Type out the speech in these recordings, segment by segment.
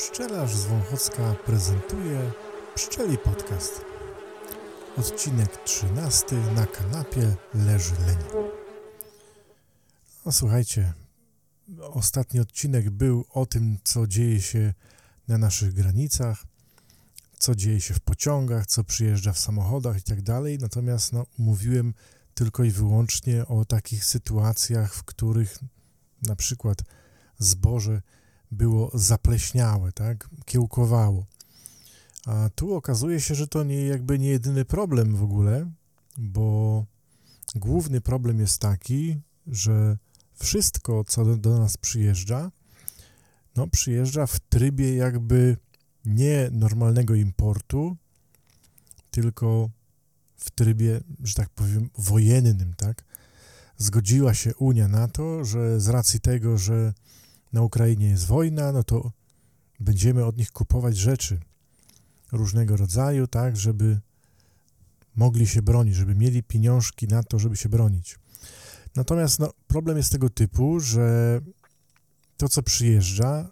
Pszczelarz z Wąchocka prezentuje Pszczeli Podcast. Odcinek 13. Na kanapie leży leń. No słuchajcie, ostatni odcinek był o tym, co dzieje się na naszych granicach, co dzieje się w pociągach, co przyjeżdża w samochodach i tak dalej. Natomiast no, mówiłem tylko i wyłącznie o takich sytuacjach, w których na przykład zboże było zapleśniałe, tak, kiełkowało. A tu okazuje się, że to nie, jakby nie jedyny problem w ogóle, bo główny problem jest taki, że wszystko, co do, do nas przyjeżdża, no przyjeżdża w trybie jakby nie normalnego importu, tylko w trybie, że tak powiem, wojennym, tak? Zgodziła się Unia na to, że z racji tego, że na Ukrainie jest wojna, no to będziemy od nich kupować rzeczy różnego rodzaju, tak, żeby mogli się bronić, żeby mieli pieniążki na to, żeby się bronić. Natomiast no, problem jest tego typu, że to, co przyjeżdża,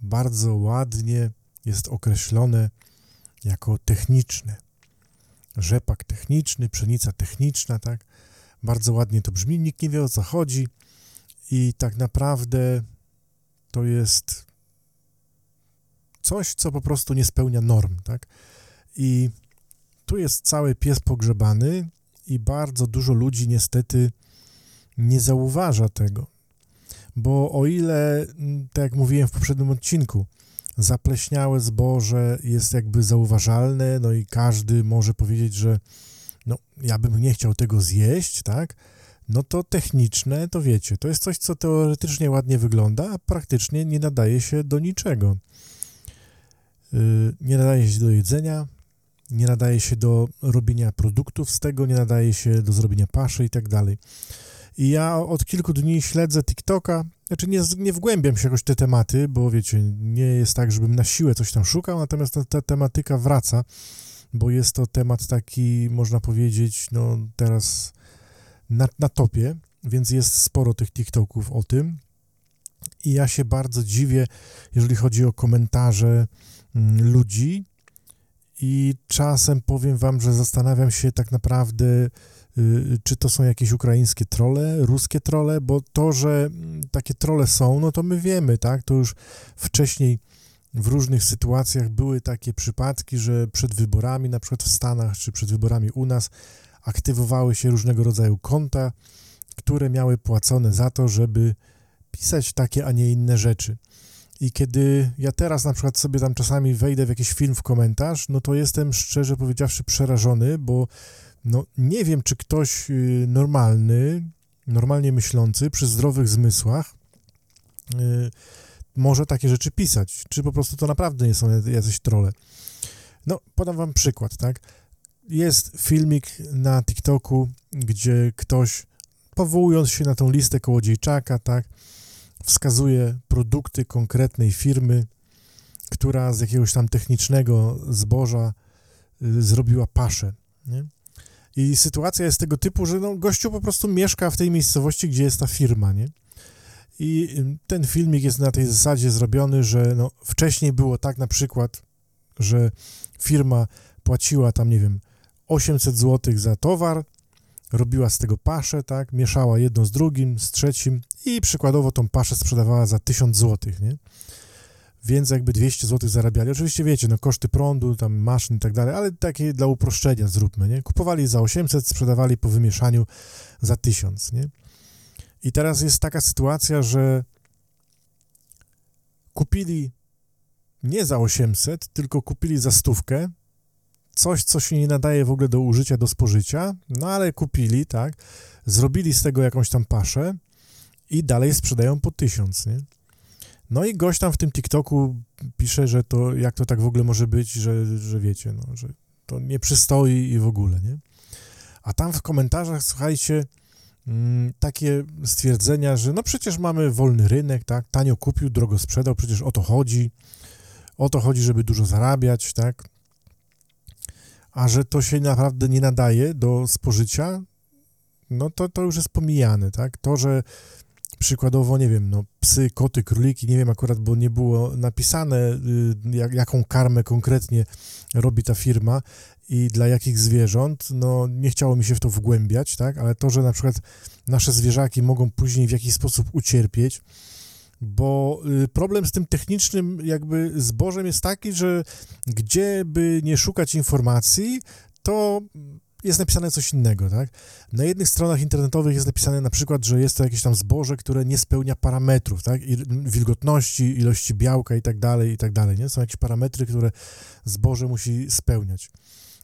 bardzo ładnie jest określone jako techniczne. Rzepak techniczny, pszenica techniczna, tak? Bardzo ładnie to brzmi, nikt nie wie o co chodzi i tak naprawdę to jest coś, co po prostu nie spełnia norm, tak? I tu jest cały pies pogrzebany i bardzo dużo ludzi niestety nie zauważa tego. Bo o ile, mm, tak jak mówiłem w poprzednim odcinku, zapleśniałe zboże jest jakby zauważalne, no i każdy może powiedzieć, że no, ja bym nie chciał tego zjeść, tak? No to techniczne, to wiecie, to jest coś, co teoretycznie ładnie wygląda, a praktycznie nie nadaje się do niczego. Yy, nie nadaje się do jedzenia, nie nadaje się do robienia produktów z tego, nie nadaje się do zrobienia paszy i tak dalej. I ja od kilku dni śledzę TikToka, znaczy nie, nie wgłębiam się jakoś te tematy, bo wiecie, nie jest tak, żebym na siłę coś tam szukał, natomiast ta, ta tematyka wraca, bo jest to temat taki, można powiedzieć, no teraz na, na topie, więc jest sporo tych TikToków o tym. I ja się bardzo dziwię, jeżeli chodzi o komentarze mm, ludzi. I czasem powiem wam, że zastanawiam się tak naprawdę, y, czy to są jakieś ukraińskie trole, ruskie trole, bo to, że mm, takie trole są, no to my wiemy, tak? To już wcześniej w różnych sytuacjach były takie przypadki, że przed wyborami, na przykład w Stanach, czy przed wyborami u nas, aktywowały się różnego rodzaju konta, które miały płacone za to, żeby pisać takie, a nie inne rzeczy. I kiedy ja teraz na przykład sobie tam czasami wejdę w jakiś film w komentarz, no to jestem szczerze powiedziawszy przerażony, bo no nie wiem, czy ktoś y, normalny, normalnie myślący, przy zdrowych zmysłach yy, może takie rzeczy pisać, czy po prostu to naprawdę nie są jacyś trole. No, podam wam przykład, tak? Jest filmik na TikToku, gdzie ktoś, powołując się na tą listę kołodziejczaka, tak, wskazuje produkty konkretnej firmy, która z jakiegoś tam technicznego zboża y, zrobiła paszę. Nie? I sytuacja jest tego typu, że no, gościu po prostu mieszka w tej miejscowości, gdzie jest ta firma, nie? I ten filmik jest na tej zasadzie zrobiony, że no, wcześniej było tak na przykład, że firma płaciła tam, nie wiem, 800 zł za towar, robiła z tego paszę, tak, mieszała jedno z drugim, z trzecim i przykładowo tą paszę sprzedawała za 1000 zł, nie? Więc jakby 200 zł zarabiali. Oczywiście wiecie, no koszty prądu, tam maszyn i tak dalej, ale takie dla uproszczenia zróbmy, nie? Kupowali za 800, sprzedawali po wymieszaniu za 1000, nie? I teraz jest taka sytuacja, że kupili nie za 800, tylko kupili za stówkę, coś, co się nie nadaje w ogóle do użycia, do spożycia, no ale kupili, tak, zrobili z tego jakąś tam paszę i dalej sprzedają po tysiąc, nie? No i gość tam w tym TikToku pisze, że to, jak to tak w ogóle może być, że, że wiecie, no, że to nie przystoi i w ogóle, nie? A tam w komentarzach, słuchajcie, mm, takie stwierdzenia, że no przecież mamy wolny rynek, tak, tanio kupił, drogo sprzedał, przecież o to chodzi, o to chodzi, żeby dużo zarabiać, tak, a że to się naprawdę nie nadaje do spożycia, no to, to już jest pomijane, tak? To, że przykładowo, nie wiem, no, psy, koty, króliki, nie wiem akurat, bo nie było napisane, y, jak, jaką karmę konkretnie robi ta firma i dla jakich zwierząt, no nie chciało mi się w to wgłębiać, tak, ale to, że na przykład nasze zwierzaki mogą później w jakiś sposób ucierpieć, bo y, problem z tym technicznym jakby zbożem jest taki, że gdzie by nie szukać informacji, to jest napisane coś innego, tak? Na jednych stronach internetowych jest napisane na przykład, że jest to jakieś tam zboże, które nie spełnia parametrów, tak? I wilgotności, ilości białka i tak dalej, i tak dalej, nie? Są jakieś parametry, które zboże musi spełniać,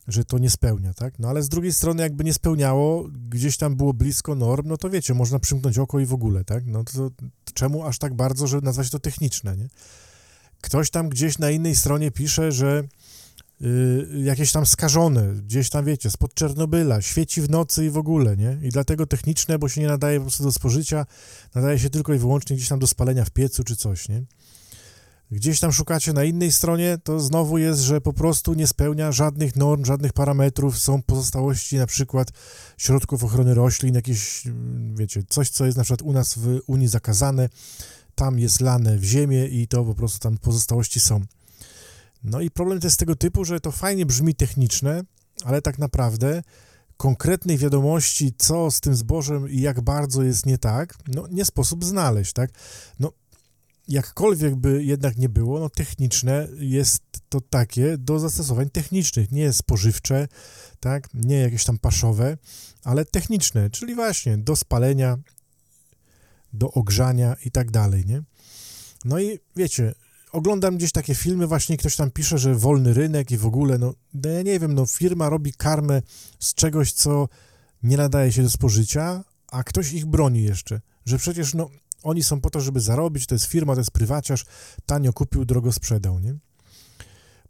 że to nie spełnia, tak? No ale z drugiej strony jakby nie spełniało, gdzieś tam było blisko norm, no to wiecie, można przymknąć oko i w ogóle, tak? No to, to czemu aż tak bardzo, żeby nazwać to techniczne, nie? Ktoś tam gdzieś na innej stronie pisze, że Y, jakieś tam skażone, gdzieś tam, wiecie, spod Czernobyla, świeci w nocy i w ogóle, nie? I dlatego techniczne, bo się nie nadaje po prostu do spożycia, nadaje się tylko i wyłącznie gdzieś tam do spalenia w piecu czy coś, nie? Gdzieś tam szukacie na innej stronie, to znowu jest, że po prostu nie spełnia żadnych norm, żadnych parametrów, są pozostałości na przykład środków ochrony roślin, jakieś, wiecie, coś, co jest na przykład u nas w Unii zakazane, tam jest lane w ziemię i to po prostu tam pozostałości są. No i problem to jest tego typu, że to fajnie brzmi techniczne, ale tak naprawdę konkretnej wiadomości, co z tym zbożem i jak bardzo jest nie tak, no nie sposób znaleźć, tak? No jakkolwiek by jednak nie było, no techniczne jest to takie do zastosowań technicznych, nie spożywcze, tak, nie jakieś tam paszowe, ale techniczne, czyli właśnie do spalenia, do ogrzania i tak dalej, nie? No i wiecie, oglądam gdzieś takie filmy, właśnie ktoś tam pisze, że wolny rynek i w ogóle, no, no ja nie wiem, no firma robi karmę z czegoś, co nie nadaje się do spożycia, a ktoś ich broni jeszcze, że przecież no oni są po to, żeby zarobić, to jest firma, to jest prywaciarz, tanio kupił, drogo sprzedał, nie?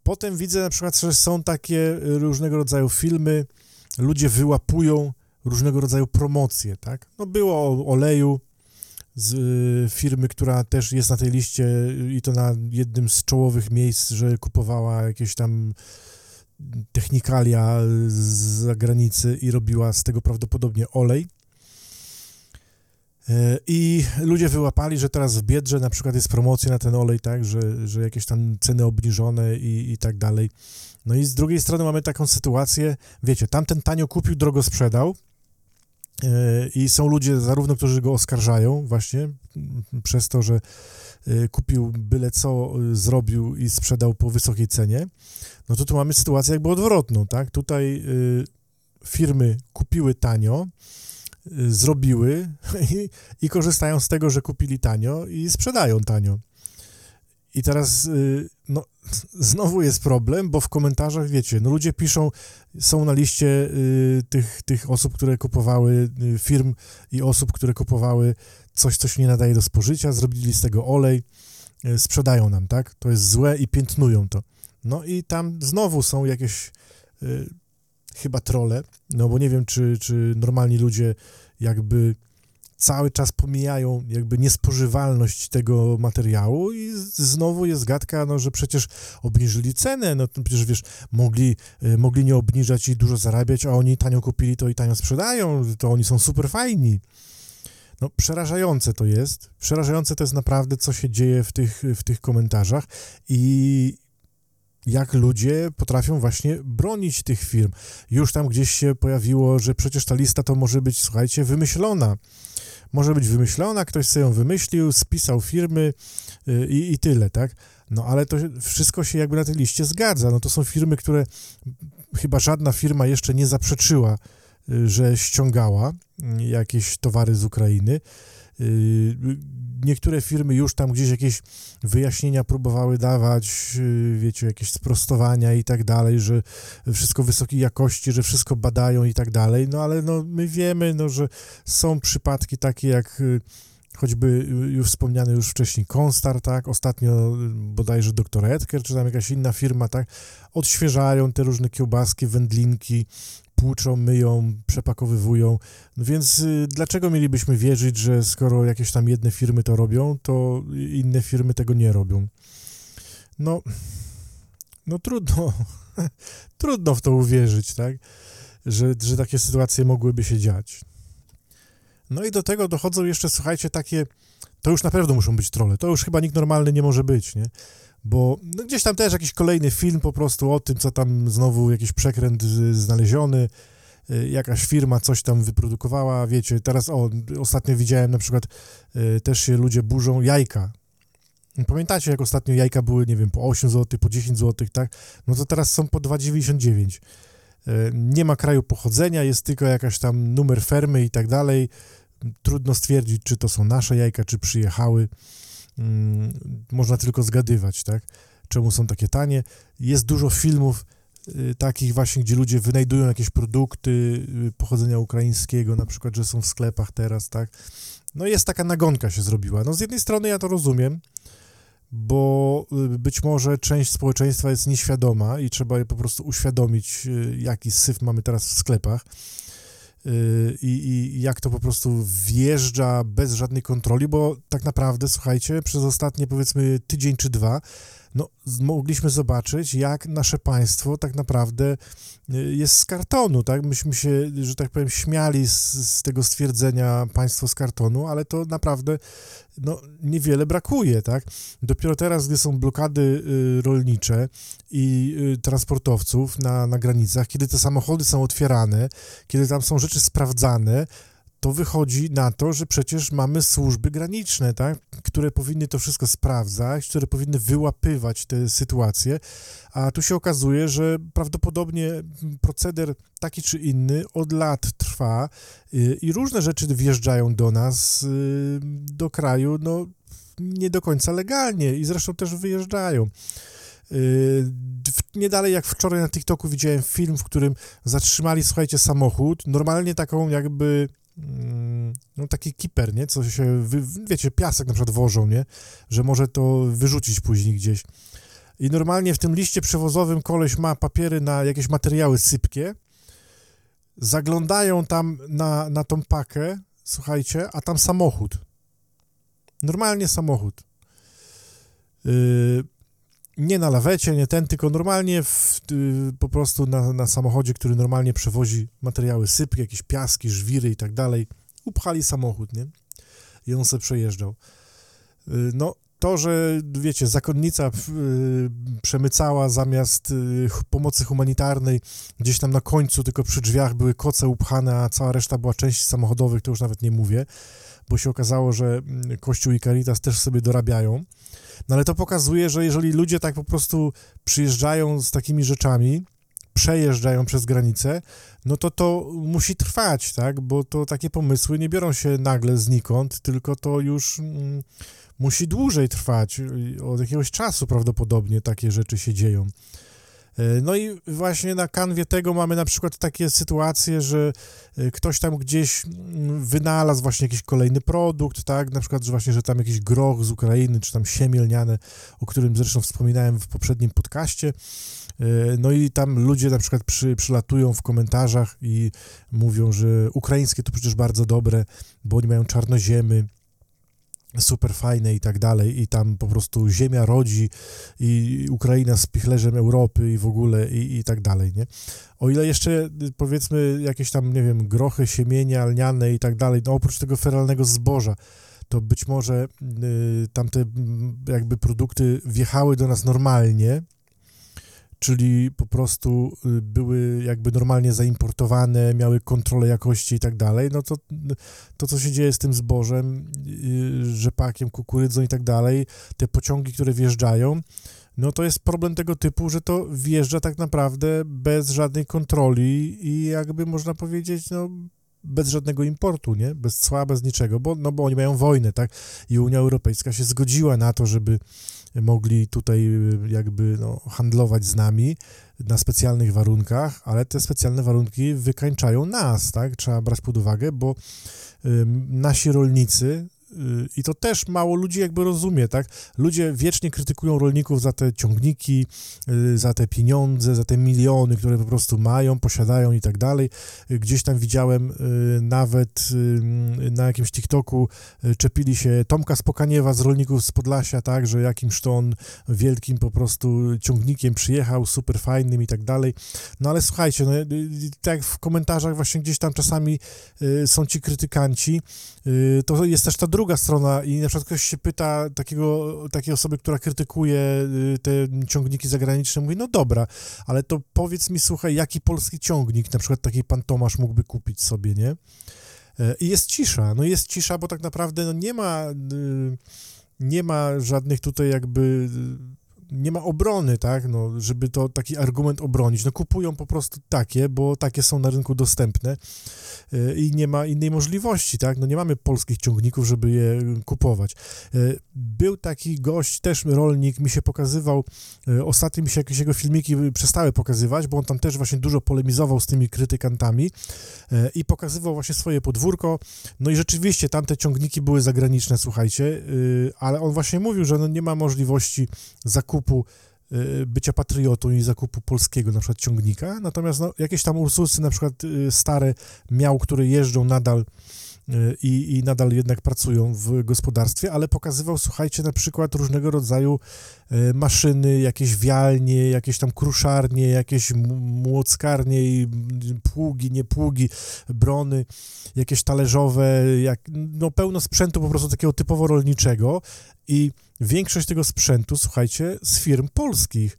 Potem widzę na przykład, że są takie różnego rodzaju filmy, ludzie wyłapują różnego rodzaju promocje, tak? No było o oleju, z y, firmy, która też jest na tej liście i to na jednym z czołowych miejsc, że kupowała jakieś tam technikalia z zagranicy i robiła z tego prawdopodobnie olej. E, I ludzie wyłapali, że teraz w Biedrze na przykład jest promocja na ten olej, tak, że, że jakieś tam ceny obniżone i, i tak dalej. No i z drugiej strony mamy taką sytuację, wiecie, tamten tanio kupił, drogo sprzedał, i są ludzie zarówno, którzy go oskarżają właśnie przez to, że e, kupił byle co, e, zrobił i sprzedał po wysokiej cenie, no to tu mamy sytuację jakby odwrotną, tak? Tutaj e, firmy kupiły tanio, zrobiły i, i korzystają z tego, że kupili tanio i sprzedają tanio. I teraz y, no, znowu jest problem, bo w komentarzach, wiecie, no ludzie piszą, są na liście y, tych, tych osób, które kupowały, y, firm i osób, które kupowały coś, co się nie nadaje do spożycia, zrobili z tego olej, sprzedają nam, tak? To jest złe i piętnują to. No i tam znowu są jakieś chyba trole, no bo nie wiem, czy, czy normalni ludzie jakby cały czas pomijają jakby niespożywalność tego materiału i znowu jest gadka, no, że przecież obniżyli cenę, no przecież wiesz, mogli, y, mogli nie obniżać i dużo zarabiać, a oni tanio kupili to i tanio sprzedają, to oni są super fajni. No, przerażające to jest. Przerażające to jest naprawdę, co się dzieje w tych, w tych komentarzach i jak ludzie potrafią właśnie bronić tych firm. Już tam gdzieś się pojawiło, że przecież ta lista to może być, słuchajcie, wymyślona może być wymyślona, ktoś sobie ją wymyślił, spisał firmy y, i, i tyle, tak? No ale to wszystko się jakby na tej liście zgadza. No to są firmy, które chyba żadna firma jeszcze nie zaprzeczyła, y, że ściągała y, jakieś towary z Ukrainy. Niektóre firmy już tam gdzieś jakieś wyjaśnienia próbowały dawać, y, wiecie, jakieś sprostowania i tak dalej, że wszystko wysokiej jakości, że wszystko badają i tak dalej, no ale no, my wiemy, no, że są przypadki takie jak y, choćby y, już wspomniany już wcześniej Konstar, tak, ostatnio bodajże Dr. Edker, czy tam jakaś inna firma, tak, odświeżają te różne kiełbaski, wędlinki, płuczą, myją, przepakowywują. No więc y, dlaczego mielibyśmy wierzyć, że skoro jakieś tam jedne firmy to robią, to inne firmy tego nie robią? No, no trudno, trudno w to uwierzyć, tak? Że, że takie sytuacje mogłyby się dziać. No i do tego dochodzą jeszcze, słuchajcie, takie, to już na pewno muszą być trole, to już chyba nikt normalny nie może być, nie? Bo no gdzieś tam też jakiś kolejny film po prostu o tym, co tam znowu jakiś przekręt znaleziony, y, jakaś firma coś tam wyprodukowała, wiecie, teraz, o, ostatnio widziałem na przykład, y, też się ludzie burzą jajka. Pamiętacie, jak ostatnio jajka były, nie wiem, po 8 zł, po 10 zł, tak? No to teraz są po 2,99. Y, nie ma kraju pochodzenia, jest tylko jakaś tam numer fermy i tak dalej. Trudno stwierdzić, czy to są nasze jajka, czy przyjechały. Mm, można tylko zgadywać, tak? Czemu są takie tanie. Jest dużo filmów y, takich właśnie, gdzie ludzie wynajdują jakieś produkty y, pochodzenia ukraińskiego, na przykład, że są w sklepach teraz, tak? No jest taka nagonka się zrobiła. No z jednej strony ja to rozumiem, bo y, być może część społeczeństwa jest nieświadoma i trzeba je po prostu uświadomić, jaki syf mamy teraz w sklepach Y, i, i jak to po prostu wjeżdża bez żadnej kontroli, bo tak naprawdę, słuchajcie, przez ostatnie powiedzmy tydzień czy dwa no, mogliśmy zobaczyć, jak nasze państwo tak naprawdę y, jest z kartonu, tak? Myśmy się, że tak powiem, śmiali z, z tego stwierdzenia państwo z kartonu, ale to naprawdę no, niewiele brakuje, tak? Dopiero teraz, gdy są blokady y, rolnicze i y, transportowców na, na granicach, kiedy te samochody są otwierane, kiedy tam są rzeczy sprawdzane, to wychodzi na to, że przecież mamy służby graniczne, tak, które powinny to wszystko sprawdzać, które powinny wyłapywać te sytuacje, a tu się okazuje, że prawdopodobnie proceder taki czy inny od lat trwa y, i różne rzeczy wjeżdżają do nas, y, do kraju, no nie do końca legalnie i zresztą też wyjeżdżają. Y, nie dalej jak wczoraj na TikToku widziałem film, w którym zatrzymali, słuchajcie, samochód, normalnie taką jakby no taki kiper, nie, co się, wiecie, piasek na przykład wożą, nie, że może to wyrzucić później gdzieś. I normalnie w tym liście przewozowym koleś ma papiery na jakieś materiały sypkie, zaglądają tam na, na tą pakę, słuchajcie, a tam samochód. Normalnie samochód. Yy, nie na lawecie, nie ten, tylko normalnie w, y, po prostu na, na samochodzie, który normalnie przewozi materiały sypkie, jakieś piaski, żwiry i tak dalej, upchali samochód, nie? I on sobie przejeżdżał. Y, no, to, że, wiecie, zakonnica y, przemycała zamiast pomocy humanitarnej, gdzieś tam na końcu, tylko przy drzwiach były koce upchane, a cała reszta była części samochodowych, to już nawet nie mówię, bo się okazało, że mm, Kościół i Caritas też sobie dorabiają. No ale to pokazuje, że jeżeli ludzie tak po prostu przyjeżdżają z takimi rzeczami, przejeżdżają przez granicę, no to to musi trwać, tak? Bo to takie pomysły nie biorą się nagle znikąd, tylko to już mm, musi dłużej trwać. Od jakiegoś czasu prawdopodobnie takie rzeczy się dzieją. E, no i właśnie na kanwie tego mamy na przykład takie sytuacje, że e, ktoś tam gdzieś mm, wynalazł właśnie jakiś kolejny produkt, tak, na przykład, że właśnie, że tam jakiś groch z Ukrainy, czy tam siemielniane, o którym zresztą wspominałem w poprzednim podcaście, e, no i tam ludzie na przykład przy, przylatują w komentarzach i mówią, że ukraińskie to przecież bardzo dobre, bo oni mają czarnoziemy, super fajne i tak dalej, i tam po prostu ziemia rodzi i Ukraina z pichlerzem Europy i w ogóle i, i tak dalej, nie? O ile jeszcze powiedzmy jakieś tam, nie wiem, grochy, siemienia, lniane i tak dalej, no oprócz tego feralnego zboża, to być może y, tamte jakby produkty wjechały do nas normalnie, czyli po prostu y, były jakby normalnie zaimportowane, miały kontrolę jakości i tak dalej, no to to, co się dzieje z tym zbożem, y, rzepakiem, kukurydzą i tak dalej, te pociągi, które wjeżdżają, no to jest problem tego typu, że to wjeżdża tak naprawdę bez żadnej kontroli i jakby można powiedzieć, no bez żadnego importu, nie? Bez cła, bez niczego, bo, no bo oni mają wojnę, tak? I Unia Europejska się zgodziła na to, żeby mogli tutaj y, jakby no, handlować z nami na specjalnych warunkach, ale te specjalne warunki wykańczają nas, tak? Trzeba brać pod uwagę, bo nasi rolnicy i to też mało ludzi jakby rozumie, tak? Ludzie wiecznie krytykują rolników za te ciągniki, y, za te pieniądze, za te miliony, które po prostu mają, posiadają i tak dalej. Gdzieś tam widziałem nawet na jakimś TikToku czepili się Tomka Spokaniewa z rolników z Podlasia, tak, że jakimś to on wielkim po prostu ciągnikiem przyjechał, super fajnym i tak dalej. No ale słuchajcie, no, tak w komentarzach właśnie gdzieś tam czasami są ci krytykanci, to jest też ta strona i na przykład ktoś się pyta takiego, takiej osoby, która krytykuje y, te ciągniki zagraniczne, mówi, no dobra, ale to powiedz mi, słuchaj, jaki polski ciągnik na przykład taki pan Tomasz mógłby kupić sobie, nie? E, I jest cisza, no jest cisza, bo tak naprawdę no nie ma, y, nie ma żadnych tutaj jakby nie ma obrony, tak, no, żeby to taki argument obronić. No kupują po prostu takie, bo takie są na rynku dostępne y, i nie ma innej możliwości, tak, no nie mamy polskich ciągników, żeby je kupować. Y, był taki gość, też rolnik, mi się pokazywał, y, ostatnio mi się jakieś jego filmiki przestały pokazywać, bo on tam też właśnie dużo polemizował z tymi krytykantami i pokazywał właśnie swoje podwórko, no i rzeczywiście tamte ciągniki były zagraniczne, słuchajcie, ale on właśnie mówił, że no nie ma możliwości zakupu zakupu y, bycia patriotą i zakupu polskiego na przykład ciągnika, natomiast no, jakieś tam Ursusy na przykład y, stare miał, które jeżdżą nadal y, i, i nadal jednak pracują w gospodarstwie, ale pokazywał, słuchajcie, na przykład różnego rodzaju maszyny, jakieś wialnie, jakieś tam kruszarnie, jakieś młockarnie i pługi, nie pługi, brony, jakieś talerzowe, jak, no pełno sprzętu po prostu takiego typowo rolniczego. I większość tego sprzętu, słuchajcie, z firm polskich.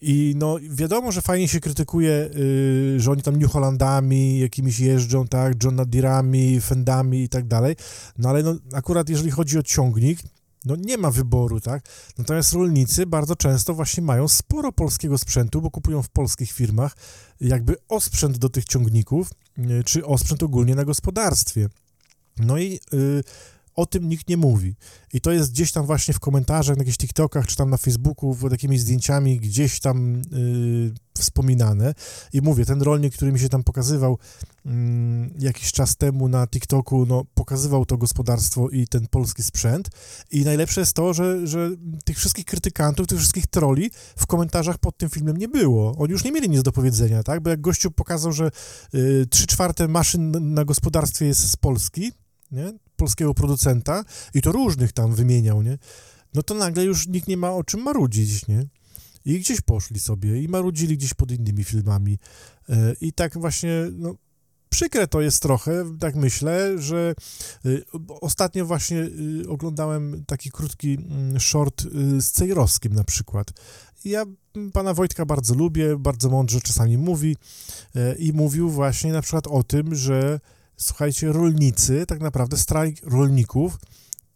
I no wiadomo, że fajnie się krytykuje, yy, że oni tam New Hollandami jakimiś jeżdżą, tak, John Deerami, Fendami i tak dalej, no ale no, akurat jeżeli chodzi o ciągnik, no nie ma wyboru, tak? Natomiast rolnicy bardzo często właśnie mają sporo polskiego sprzętu, bo kupują w polskich firmach jakby osprzęt do tych ciągników, yy, czy osprzęt ogólnie na gospodarstwie. No i yy, o tym nikt nie mówi. I to jest gdzieś tam właśnie w komentarzach, na jakichś TikTokach, czy tam na Facebooku, pod takimi zdjęciami gdzieś tam yy, wspominane. I mówię, ten rolnik, który mi się tam pokazywał yy, jakiś czas temu na TikToku, no, pokazywał to gospodarstwo i ten polski sprzęt. I najlepsze jest to, że, że tych wszystkich krytykantów, tych wszystkich troli w komentarzach pod tym filmem nie było. Oni już nie mieli nic do powiedzenia, tak? Bo jak gościu pokazał, że yy, trzy czwarte maszyn na gospodarstwie jest z Polski, nie? Polskiego producenta i to różnych tam wymieniał, nie? No to nagle już nikt nie ma o czym marudzić, nie? I gdzieś poszli sobie i marudzili gdzieś pod innymi filmami. E, I tak właśnie, no, przykre to jest trochę, tak myślę, że y, ostatnio właśnie y, oglądałem taki krótki mm, short y, z Cejrowskim na przykład. Ja pana Wojtka bardzo lubię, bardzo mądrze czasami mówi e, i mówił właśnie na przykład o tym, że słuchajcie, rolnicy, tak naprawdę strajk rolników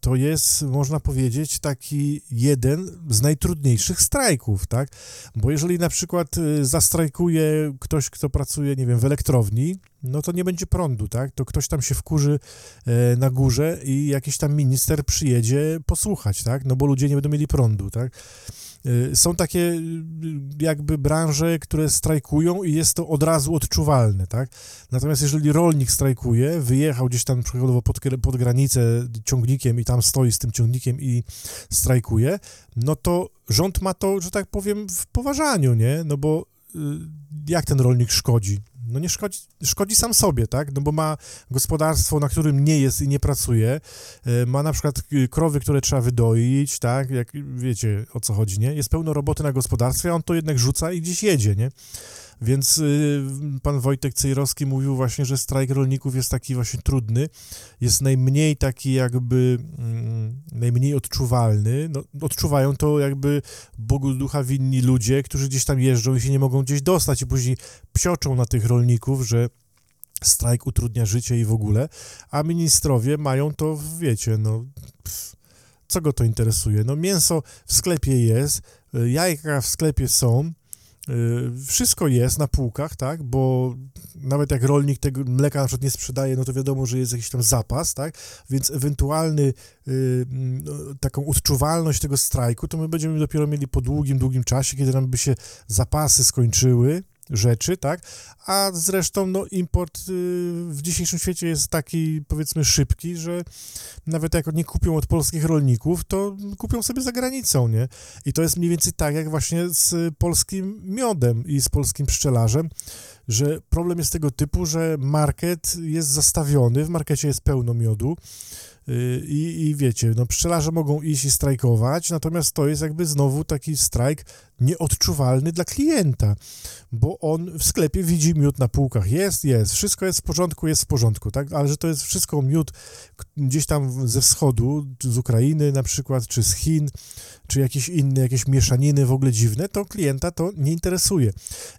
to jest, można powiedzieć, taki jeden z najtrudniejszych strajków, tak? Bo jeżeli na przykład y, zastrajkuje ktoś, kto pracuje, nie wiem, w elektrowni, no to nie będzie prądu, tak? To ktoś tam się wkurzy e, na górze i jakiś tam minister przyjedzie posłuchać, tak? No bo ludzie nie będą mieli prądu, tak? Y, są takie y, jakby branże, które strajkują i jest to od razu odczuwalne, tak? Natomiast jeżeli rolnik strajkuje, wyjechał gdzieś tam przykładowo pod, pod granicę ciągnikiem i tam stoi z tym ciągnikiem i strajkuje, no to rząd ma to, że tak powiem, w poważaniu, nie? No bo jak ten rolnik szkodzi? No nie szkodzi, szkodzi sam sobie, tak? No bo ma gospodarstwo, na którym nie jest i nie pracuje, e, ma na przykład krowy, które trzeba wydoić, tak? Jak wiecie o co chodzi, nie? Jest pełno roboty na gospodarstwie, a on to jednak rzuca i gdzieś jedzie, nie? Więc y, pan Wojtek Cejrowski mówił właśnie, że strajk rolników jest taki właśnie trudny, jest najmniej taki jakby, mm, najmniej odczuwalny. No, odczuwają to jakby Bogu ducha winni ludzie, którzy gdzieś tam jeżdżą i się nie mogą gdzieś dostać i później psioczą na tych rolników, że strajk utrudnia życie i w ogóle, a ministrowie mają to, wiecie, no... Pff, co go to interesuje? No mięso w sklepie jest, jajka w sklepie są, Y, wszystko jest na półkach, tak, bo nawet jak rolnik tego mleka na przykład nie sprzedaje, no to wiadomo, że jest jakiś tam zapas, tak, więc ewentualny y, no, taką odczuwalność tego strajku, to my będziemy dopiero mieli po długim, długim czasie, kiedy nam by się zapasy skończyły, rzeczy, tak? A zresztą no, import y, w dzisiejszym świecie jest taki, powiedzmy, szybki, że nawet jak nie kupią od polskich rolników, to kupią sobie za granicą, nie? I to jest mniej więcej tak, jak właśnie z polskim miodem i z polskim pszczelarzem, że problem jest tego typu, że market jest zastawiony, w markecie jest pełno miodu, i, I wiecie, no pszczelarze mogą iść i strajkować, natomiast to jest jakby znowu taki strajk nieodczuwalny dla klienta, bo on w sklepie widzi miód na półkach. Jest, jest, wszystko jest w porządku, jest w porządku, tak? Ale że to jest wszystko miód gdzieś tam ze wschodu, z Ukrainy na przykład, czy z Chin, czy jakieś inne, jakieś mieszaniny w ogóle dziwne, to klienta to nie interesuje.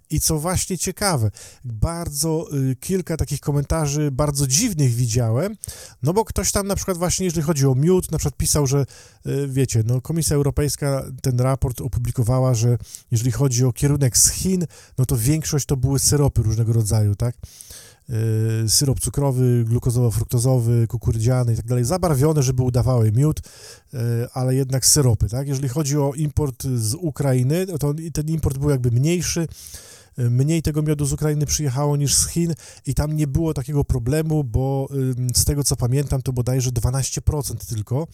I co właśnie ciekawe, bardzo y, kilka takich komentarzy bardzo dziwnych widziałem, no bo ktoś tam na przykład właśnie, jeżeli chodzi o miód, na przykład pisał, że y, wiecie, no Komisja Europejska ten raport opublikowała, że jeżeli chodzi o kierunek z Chin, no to większość to były syropy różnego rodzaju, tak? Yy, syrop cukrowy, glukozowo-fruktozowy, kukurydziany i tak dalej, zabarwione, żeby udawały miód, yy, ale jednak syropy, tak? Jeżeli chodzi o import z Ukrainy, to ten import był jakby mniejszy, mniej tego miodu z Ukrainy przyjechało niż z Chin i tam nie było takiego problemu, bo z tego co pamiętam, to bodajże 12% tylko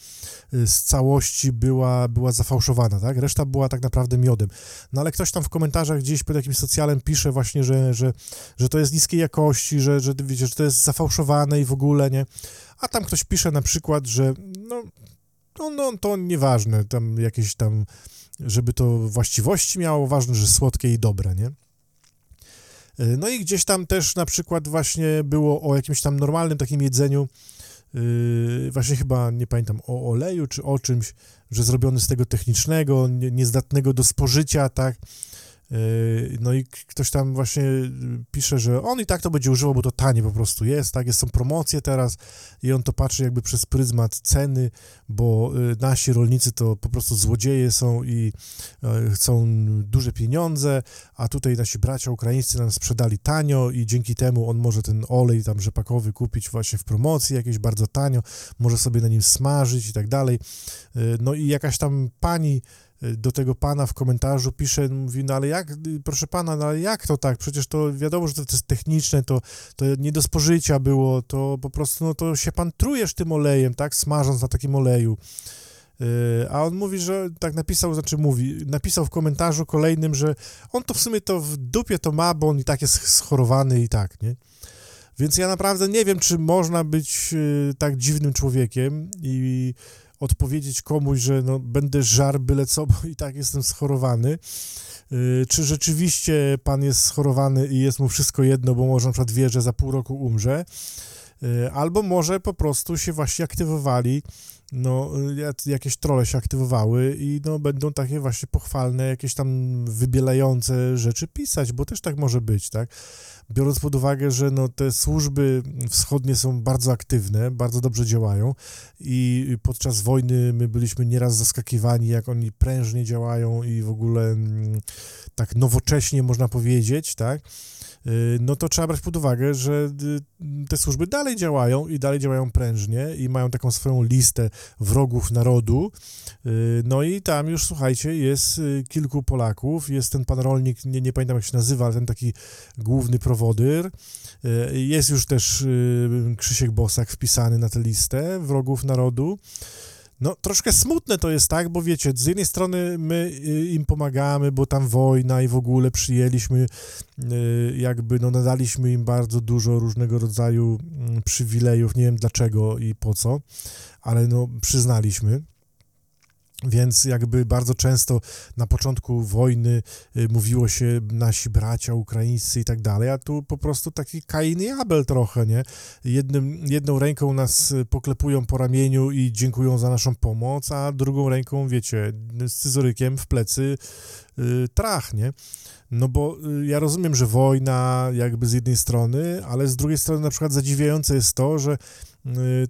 y, z całości była, była zafałszowana, tak? Reszta była tak naprawdę miodem. No ale ktoś tam w komentarzach gdzieś pod jakimś socjalem pisze właśnie, że, że, że to jest niskiej jakości, że, że, wiecie, że to jest zafałszowane i w ogóle, nie? A tam ktoś pisze na przykład, że no, no, no to nieważne, tam jakieś tam, żeby to właściwości miało, ważne, że słodkie i dobre, nie? E, no i gdzieś tam też na przykład właśnie było o jakimś tam normalnym takim jedzeniu, yy, właśnie chyba, nie pamiętam, o oleju czy o czymś, że zrobiony z tego technicznego, nie, niezdatnego do spożycia, tak, no i ktoś tam właśnie pisze, że on i tak to będzie używał, bo to tanie po prostu jest, tak? Jest, są promocje teraz i on to patrzy jakby przez pryzmat ceny, bo yy, nasi rolnicy to po prostu złodzieje są i yy, chcą duże pieniądze, a tutaj nasi bracia ukraińscy nam sprzedali tanio i dzięki temu on może ten olej tam rzepakowy kupić właśnie w promocji jakieś bardzo tanio, może sobie na nim smażyć i tak dalej. No i jakaś tam pani do tego pana w komentarzu pisze, mówi, no ale jak, proszę pana, no ale jak to tak? Przecież to wiadomo, że to, jest techniczne, to, to nie do spożycia było, to po prostu, no to się pan trujesz tym olejem, tak, smażąc na takim oleju. Yy, a on mówi, że tak napisał, znaczy mówi, napisał w komentarzu kolejnym, że on to w sumie to w dupie to ma, bo on i tak jest schorowany i tak, nie? Więc ja naprawdę nie wiem, czy można być yy, tak dziwnym człowiekiem i odpowiedzieć komuś, że no, będę żar byle co, bo i tak jestem schorowany. Y, czy rzeczywiście pan jest schorowany i jest mu wszystko jedno, bo może na przykład wie, że za pół roku umrze, y, albo może po prostu się właśnie aktywowali, no, jakieś trole się aktywowały i no, będą takie właśnie pochwalne, jakieś tam wybielające rzeczy pisać, bo też tak może być, tak? biorąc pod uwagę, że no, te służby wschodnie są bardzo aktywne, bardzo dobrze działają i podczas wojny my byliśmy nieraz zaskakiwani, jak oni prężnie działają i w ogóle mm, tak nowocześnie można powiedzieć, tak? Y, no to trzeba brać pod uwagę, że y, te służby dalej działają i dalej działają prężnie i mają taką swoją listę wrogów narodu. Y, no i tam już, słuchajcie, jest kilku Polaków, jest ten pan rolnik, nie, nie pamiętam jak się nazywa, ale ten taki główny prowodyr. Jest już też Krzysiek Bosak wpisany na tę listę wrogów narodu. No, troszkę smutne to jest, tak, bo wiecie, z jednej strony my y, im pomagamy, bo tam wojna i w ogóle przyjęliśmy, y, jakby, no, nadaliśmy im bardzo dużo różnego rodzaju mm, przywilejów, nie wiem dlaczego i po co, ale no, przyznaliśmy. Więc jakby bardzo często na początku wojny y, mówiło się nasi bracia ukraińscy i tak dalej, a tu po prostu taki Kain i Abel trochę, nie? Jednym, jedną ręką nas y, poklepują po ramieniu i dziękują za naszą pomoc, a drugą ręką, wiecie, z scyzorykiem w plecy y, trach, nie? No bo y, ja rozumiem, że wojna jakby z jednej strony, ale z drugiej strony na przykład zadziwiające jest to, że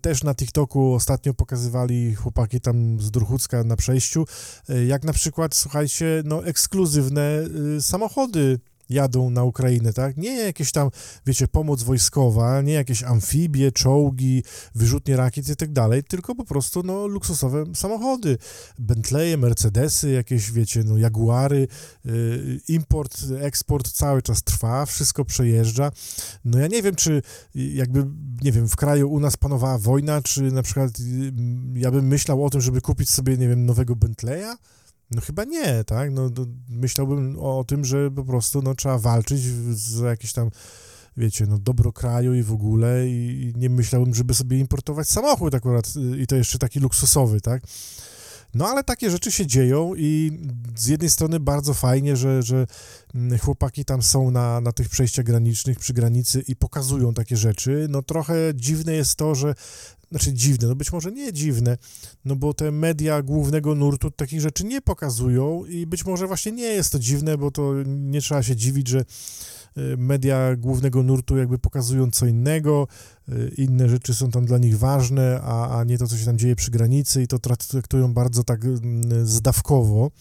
też na TikToku ostatnio pokazywali chłopaki tam z Druchucka na przejściu, y, jak na przykład, słuchajcie, no ekskluzywne samochody jadą na Ukrainę, tak? Nie jakieś tam, wiecie, pomoc wojskowa, nie jakieś amfibie, czołgi, wyrzutnie rakiet i tak dalej, tylko po prostu, no, luksusowe samochody, Bentleye, Mercedesy, jakieś, wiecie, no, Jaguary, y, import, eksport cały czas trwa, wszystko przejeżdża. No ja nie wiem, czy jakby, nie wiem, w kraju u nas panowała wojna, czy na przykład y, ja bym myślał o tym, żeby kupić sobie, nie wiem, nowego Bentleya, no chyba nie, tak? No, myślałbym o, tym, że po prostu no, trzeba walczyć z jakieś tam, wiecie, no dobro kraju i w ogóle i, nie myślałbym, żeby sobie importować samochód akurat i to jeszcze taki luksusowy, tak? No ale takie rzeczy się dzieją i z jednej strony bardzo fajnie, że, że mm, chłopaki tam są na, na tych przejściach granicznych przy granicy i pokazują takie rzeczy. No trochę dziwne jest to, że znaczy dziwne, no być może nie dziwne, no bo te media głównego nurtu takich rzeczy nie pokazują i być może właśnie nie jest to dziwne, bo to nie trzeba się dziwić, że y, media głównego nurtu jakby pokazują co innego, y, inne rzeczy są tam dla nich ważne, a, a nie to, co się tam dzieje przy granicy i to traktują bardzo tak mm, zdawkowo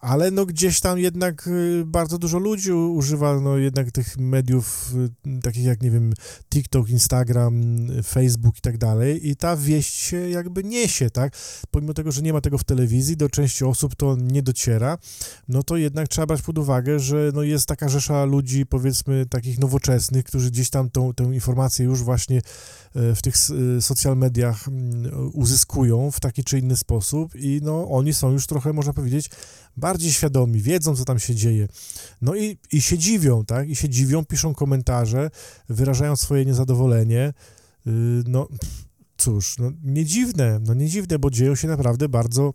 ale no gdzieś tam jednak y, bardzo dużo ludzi używa no jednak tych mediów y, takich jak, nie wiem, TikTok, Instagram, Facebook i tak dalej i ta wieść się jakby niesie, tak? Pomimo tego, że nie ma tego w telewizji, do części osób to nie dociera, no to jednak trzeba brać pod uwagę, że no jest taka rzesza ludzi, powiedzmy, takich nowoczesnych, którzy gdzieś tam tą, tę informację już właśnie w tych social mediach mm, uzyskują w taki czy inny sposób i no oni są już trochę, można powiedzieć, bardziej świadomi, wiedzą, co tam się dzieje. No i, i się dziwią, tak? I się dziwią, piszą komentarze, wyrażają swoje niezadowolenie. Yy, no cóż, no nie dziwne, no nie dziwne, bo dzieją się naprawdę bardzo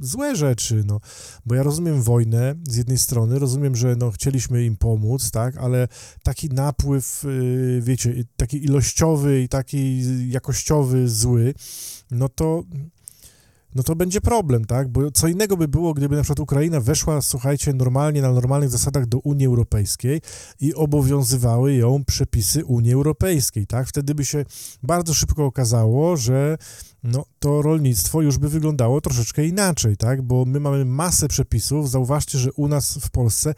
złe rzeczy, no, bo ja rozumiem wojnę z jednej strony, rozumiem, że no, chcieliśmy im pomóc, tak, ale taki napływ, yy, wiecie, taki ilościowy i taki jakościowy zły, no to no to będzie problem, tak? Bo co innego by było, gdyby na przykład Ukraina weszła, słuchajcie, normalnie, na normalnych zasadach do Unii Europejskiej i obowiązywały ją przepisy Unii Europejskiej, tak? Wtedy by się bardzo szybko okazało, że no to rolnictwo już by wyglądało troszeczkę inaczej, tak? Bo my mamy masę przepisów. Zauważcie, że u nas w Polsce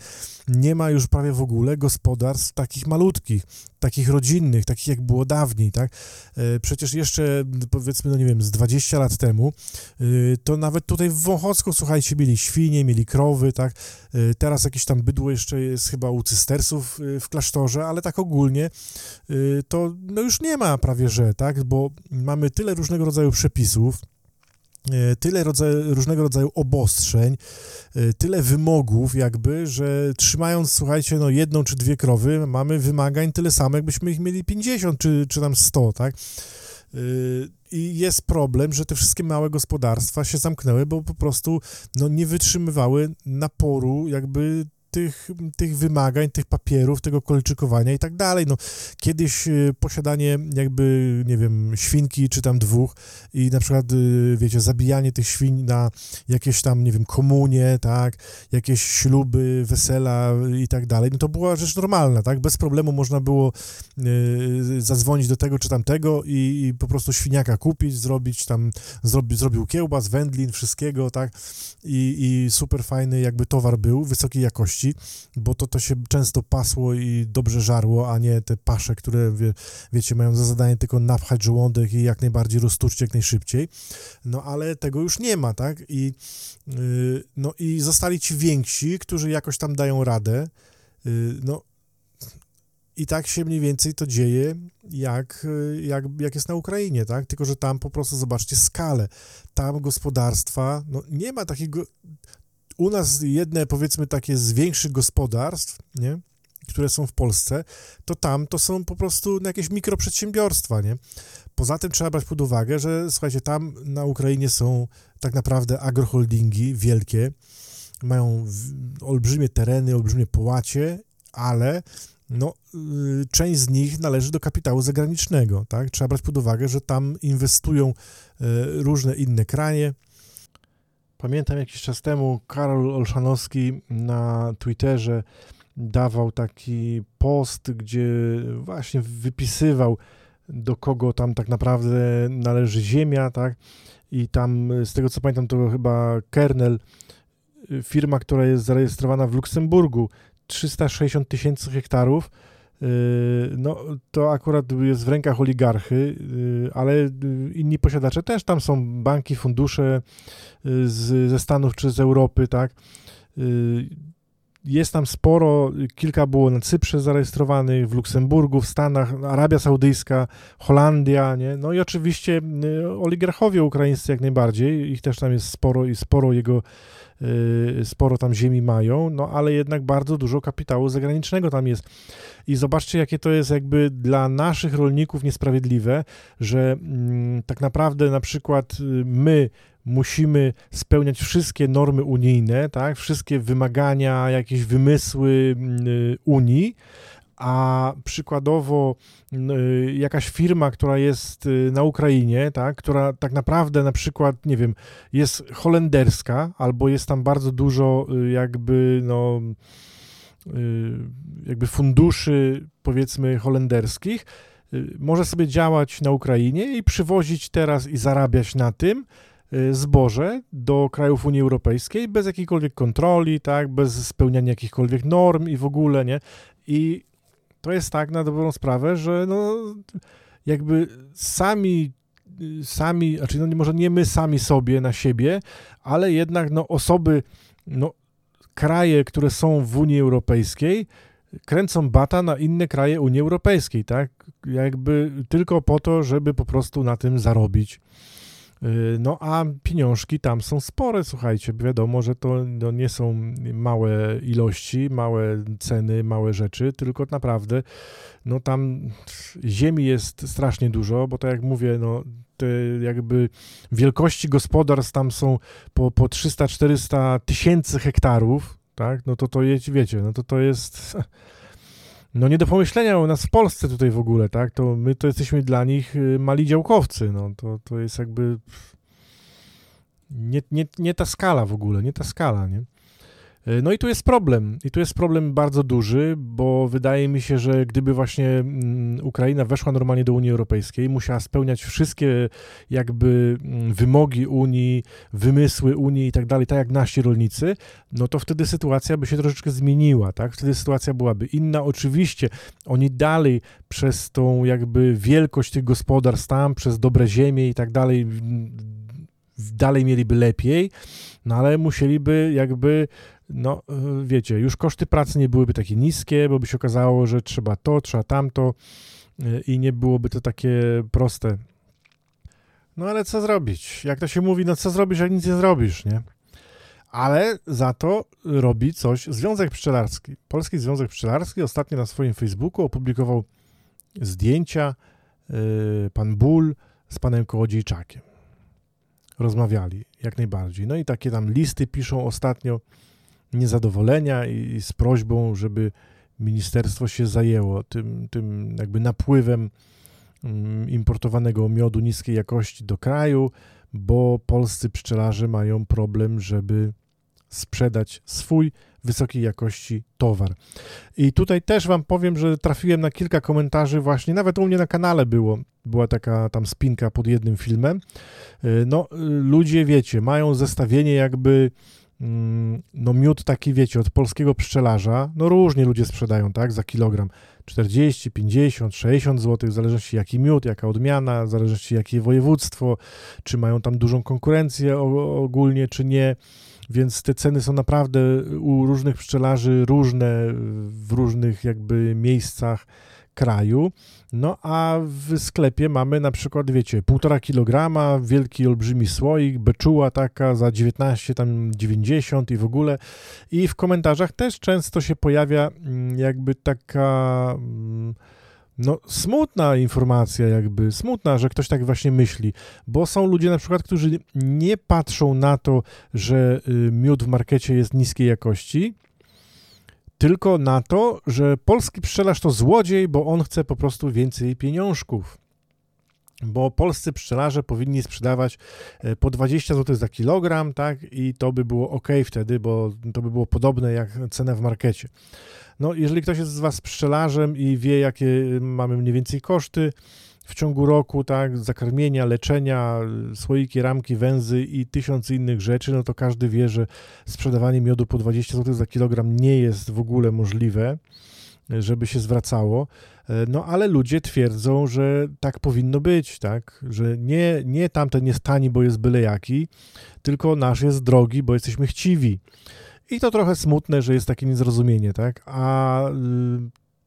nie ma już prawie w ogóle gospodarstw takich malutkich, takich rodzinnych, takich jak było dawniej, tak? E, przecież jeszcze powiedzmy, no nie wiem, z 20 lat temu e, to nawet tutaj w Wąchocku, słuchajcie, mieli świnie, mieli krowy, tak? E, teraz jakieś tam bydło jeszcze jest chyba u cystersów w klasztorze, ale tak ogólnie to no już nie ma prawie, że, tak? Bo mamy tyle różnego rodzaju przepisów, tyle rodzaju, różnego rodzaju obostrzeń, e, tyle wymogów jakby, że trzymając, słuchajcie, no jedną czy dwie krowy, mamy wymagań tyle samo, jakbyśmy ich mieli 50 czy, czy tam 100, tak? E, I jest problem, że te wszystkie małe gospodarstwa się zamknęły, bo po prostu no, nie wytrzymywały naporu jakby tych, tych wymagań, tych papierów, tego kolczykowania i tak dalej. No, kiedyś y, posiadanie jakby, nie wiem, świnki czy tam dwóch i na przykład, y, wiecie, zabijanie tych świń na jakieś tam, nie wiem, komunie, tak, jakieś śluby, wesela i tak dalej, no to była rzecz normalna, tak, bez problemu można było y, zadzwonić do tego czy tamtego i, i po prostu świniaka kupić, zrobić tam, zrobi, zrobił kiełbas, wędlin, wszystkiego, tak, i, i super fajny jakby towar był, wysokiej jakości, bo to, to się często pasło i dobrze żarło, a nie te pasze, które, wie, wiecie, mają za zadanie tylko napchać żołądek i jak najbardziej roztuczyć jak najszybciej. No ale tego już nie ma, tak? I, yy, no, i zostali ci więksi, którzy jakoś tam dają radę. Yy, no i tak się mniej więcej to dzieje, jak, jak, jak jest na Ukrainie, tak? Tylko, że tam po prostu zobaczcie skalę. Tam gospodarstwa, no nie ma takiego, u nas jedne, powiedzmy, takie z większych gospodarstw, nie? które są w Polsce, to tam to są po prostu jakieś mikroprzedsiębiorstwa, nie? Poza tym trzeba brać pod uwagę, że słuchajcie, tam na Ukrainie są tak naprawdę agroholdingi wielkie, mają olbrzymie tereny, olbrzymie połacie, ale no, y, część z nich należy do kapitału zagranicznego, tak? Trzeba brać pod uwagę, że tam inwestują y, różne inne kraje, Pamiętam jakiś czas temu Karol Olszanowski na Twitterze dawał taki post, gdzie właśnie wypisywał, do kogo tam tak naprawdę należy ziemia, tak? I tam, z tego co pamiętam, to chyba Kernel, firma, która jest zarejestrowana w Luksemburgu, 360 tysięcy hektarów, no to akurat jest w rękach oligarchy, ale inni posiadacze też tam są banki, fundusze z, ze Stanów czy z Europy, tak jest tam sporo, kilka było na Cyprze zarejestrowanych, w Luksemburgu, w Stanach, Arabia Saudyjska, Holandia, nie? No i oczywiście oligarchowie ukraińscy jak najbardziej, ich też tam jest sporo i sporo jego, sporo tam ziemi mają, no ale jednak bardzo dużo kapitału zagranicznego tam jest. I zobaczcie, jakie to jest jakby dla naszych rolników niesprawiedliwe, że mm, tak naprawdę na przykład y, my musimy spełniać wszystkie normy unijne, tak, wszystkie wymagania, jakieś wymysły mm, y, Unii, a przykładowo y, jakaś firma, która jest na Ukrainie, tak, która tak naprawdę na przykład, nie wiem, jest holenderska, albo jest tam bardzo dużo jakby, no, jakby funduszy, powiedzmy, holenderskich, może sobie działać na Ukrainie i przywozić teraz i zarabiać na tym, Y, zboże do krajów Unii Europejskiej bez jakiejkolwiek kontroli, tak, bez spełniania jakichkolwiek norm i w ogóle, nie? I to jest tak na dobrą sprawę, że no jakby sami sami, znaczy no może nie my sami sobie na siebie, ale jednak no osoby, no kraje, które są w Unii Europejskiej, kręcą bata na inne kraje Unii Europejskiej, tak? Jakby tylko po to, żeby po prostu na tym zarobić. Y, no a pieniążki tam są spore, słuchajcie, wiadomo, że to no, nie są małe ilości, małe ceny, małe rzeczy, tylko naprawdę no tam ziemi jest strasznie dużo, bo tak jak mówię, no te jakby wielkości gospodarstw tam są po, po 300-400 tysięcy hektarów, tak, no to to jest, wiecie, no to to jest no nie do pomyślenia u nas w Polsce tutaj w ogóle, tak? To my to jesteśmy dla nich y, mali działkowcy, no to, to jest jakby nie, nie, nie ta skala w ogóle, nie ta skala, nie? E, no i tu jest problem. I tu jest problem bardzo duży, bo wydaje mi się, że gdyby właśnie mm, Ukraina weszła normalnie do Unii Europejskiej, musiała spełniać wszystkie jakby mm, wymogi Unii, wymysły Unii i tak dalej, tak jak nasi rolnicy, no to wtedy sytuacja by się troszeczkę zmieniła, tak? Wtedy sytuacja byłaby inna. Oczywiście oni dalej przez tą jakby wielkość tych gospodarstw tam, przez dobre ziemie i tak dalej, dalej mieliby lepiej, no ale musieliby jakby no y, wiecie, już koszty pracy nie byłyby takie niskie, bo by się okazało, że trzeba to, trzeba tamto y, i nie byłoby to takie proste. No ale co zrobić? Jak to się mówi, no co zrobisz, jak nic nie zrobisz, nie? Ale za to robi coś Związek Pszczelarski. Polski Związek Pszczelarski ostatnio na swoim Facebooku opublikował zdjęcia yy, pan Ból z panem Kołodziejczakiem. Rozmawiali, jak najbardziej. No i takie tam listy piszą ostatnio niezadowolenia i z prośbą, żeby ministerstwo się zajęło tym, tym jakby napływem mm, importowanego miodu niskiej jakości do kraju, bo polscy pszczelarze mają problem, żeby sprzedać swój wysokiej jakości towar. I tutaj też wam powiem, że trafiłem na kilka komentarzy właśnie, nawet u mnie na kanale było, była taka tam spinka pod jednym filmem. Y, no, y, ludzie, wiecie, mają zestawienie jakby no miód taki, wiecie, od polskiego pszczelarza, no różnie ludzie sprzedają, tak, za kilogram. 40, 50, 60 zł, w zależności jaki miód, jaka odmiana, w zależności jakie województwo, czy mają tam dużą konkurencję ogólnie, czy nie. Więc te ceny są naprawdę u różnych pszczelarzy różne w różnych jakby miejscach kraju. No a w sklepie mamy na przykład, wiecie, półtora kilograma, wielki, olbrzymi słoik, beczuła taka za 19, tam 90 i w ogóle. I w komentarzach też często się pojawia mm, jakby taka mm, no, smutna informacja, jakby smutna, że ktoś tak właśnie myśli, bo są ludzie na przykład, którzy nie patrzą na to, że y, miód w markecie jest niskiej jakości, tylko na to, że polski pszczelarz to złodziej, bo on chce po prostu więcej pieniążków. Bo polscy pszczelarze powinni sprzedawać e, po 20 zł za kilogram, tak? I to by było ok wtedy, bo to by było podobne jak cena w markecie. No, jeżeli ktoś jest z Was pszczelarzem i wie, jakie mamy mniej więcej koszty, w ciągu roku, tak, zakarmienia, leczenia, słoiki, ramki, węzy i tysiąc innych rzeczy, no to każdy wie, że sprzedawanie miodu po 20 zł za kilogram nie jest w ogóle możliwe, żeby się zwracało. No ale ludzie twierdzą, że tak powinno być, tak, że nie, nie tamten jest tani, bo jest byle jaki, tylko nasz jest drogi, bo jesteśmy chciwi. I to trochę smutne, że jest takie niezrozumienie, tak? A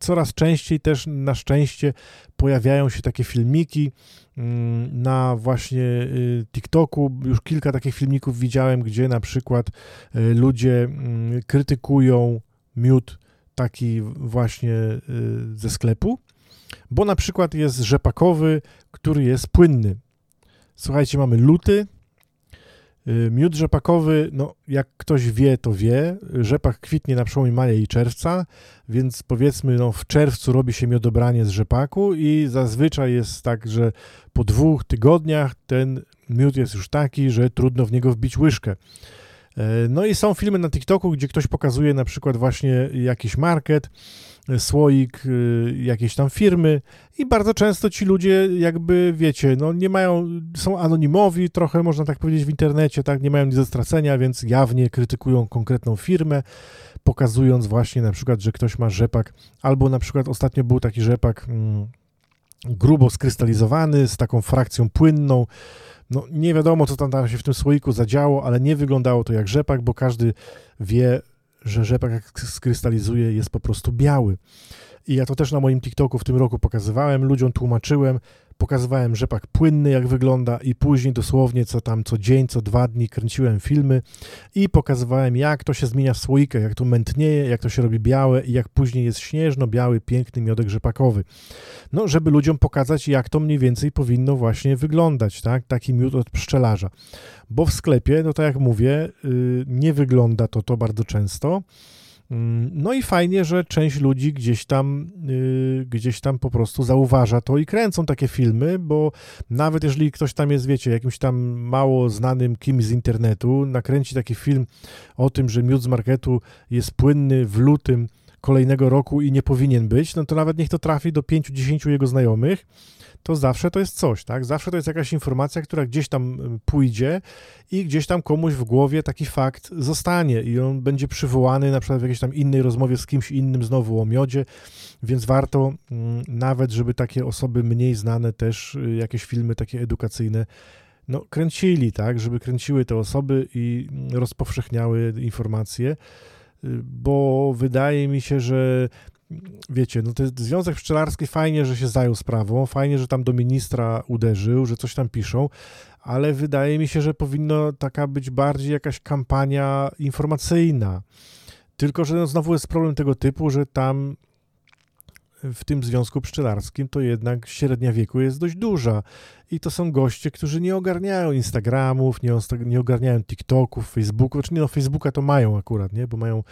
coraz częściej też na szczęście pojawiają się takie filmiki mm, na właśnie y, TikToku. Już kilka takich filmików widziałem, gdzie na przykład y, ludzie mm, krytykują miód taki właśnie ze sklepu, bo na przykład jest rzepakowy, który jest płynny. Słuchajcie, mamy luty, Y, miód rzepakowy, no jak ktoś wie, to wie. Rzepak kwitnie na przełomie maja i czerwca, więc powiedzmy, no w czerwcu robi się miodobranie z rzepaku i zazwyczaj jest tak, że po dwóch tygodniach ten miód jest już taki, że trudno w niego wbić łyżkę. Y, no i są filmy na TikToku, gdzie ktoś pokazuje na przykład właśnie jakiś market, słoik y, jakiejś tam firmy i bardzo często ci ludzie jakby, wiecie, no nie mają, są anonimowi trochę, można tak powiedzieć, w internecie, tak, nie mają nic do stracenia, więc jawnie krytykują konkretną firmę, pokazując właśnie na przykład, że ktoś ma rzepak, albo na przykład ostatnio był taki rzepak mm, grubo skrystalizowany, z taką frakcją płynną, no nie wiadomo, co tam, tam się w tym słoiku zadziało, ale nie wyglądało to jak rzepak, bo każdy wie, że rzepak jak skrystalizuje jest po prostu biały. I ja to też na moim TikToku w tym roku pokazywałem, ludziom tłumaczyłem, pokazywałem rzepak płynny, jak wygląda i później dosłownie co tam, co dzień, co dwa dni kręciłem filmy i pokazywałem, jak to się zmienia w słoikach, jak to mętnieje, jak to się robi białe i jak później jest śnieżno-biały, piękny miodek rzepakowy. No, żeby ludziom pokazać, jak to mniej więcej powinno właśnie wyglądać, tak? Taki miód od pszczelarza. Bo w sklepie, no tak jak mówię, yy, nie wygląda to to bardzo często. Mm, no i fajnie, że część ludzi gdzieś tam, yy, gdzieś tam po prostu zauważa to i kręcą takie filmy, bo nawet jeżeli ktoś tam jest, wiecie, jakimś tam mało znanym kimś z internetu, nakręci taki film o tym, że miód z marketu jest płynny w lutym kolejnego roku i nie powinien być, no to nawet niech to trafi do 5-10 jego znajomych to zawsze to jest coś, tak? Zawsze to jest jakaś informacja, która gdzieś tam y, pójdzie i gdzieś tam komuś w głowie taki fakt zostanie i on będzie przywołany na przykład w jakiejś tam innej rozmowie z kimś innym znowu o miodzie, więc warto mm, nawet, żeby takie osoby mniej znane też y, jakieś filmy takie edukacyjne no, kręcili, tak, żeby kręciły te osoby i mm, rozpowszechniały informacje, y, bo wydaje mi się, że wiecie, no ten Związek Pszczelarski fajnie, że się zajął sprawą, fajnie, że tam do ministra uderzył, że coś tam piszą, ale wydaje mi się, że powinno taka być bardziej jakaś kampania informacyjna. Tylko, że no znowu jest problem tego typu, że tam w tym związku pszczelarskim to jednak średnia wieku jest dość duża. I to są goście, którzy nie ogarniają Instagramów, nie, nie ogarniają TikToków, Facebooku. Znaczy nie, no Facebooka to mają akurat, nie? Bo mają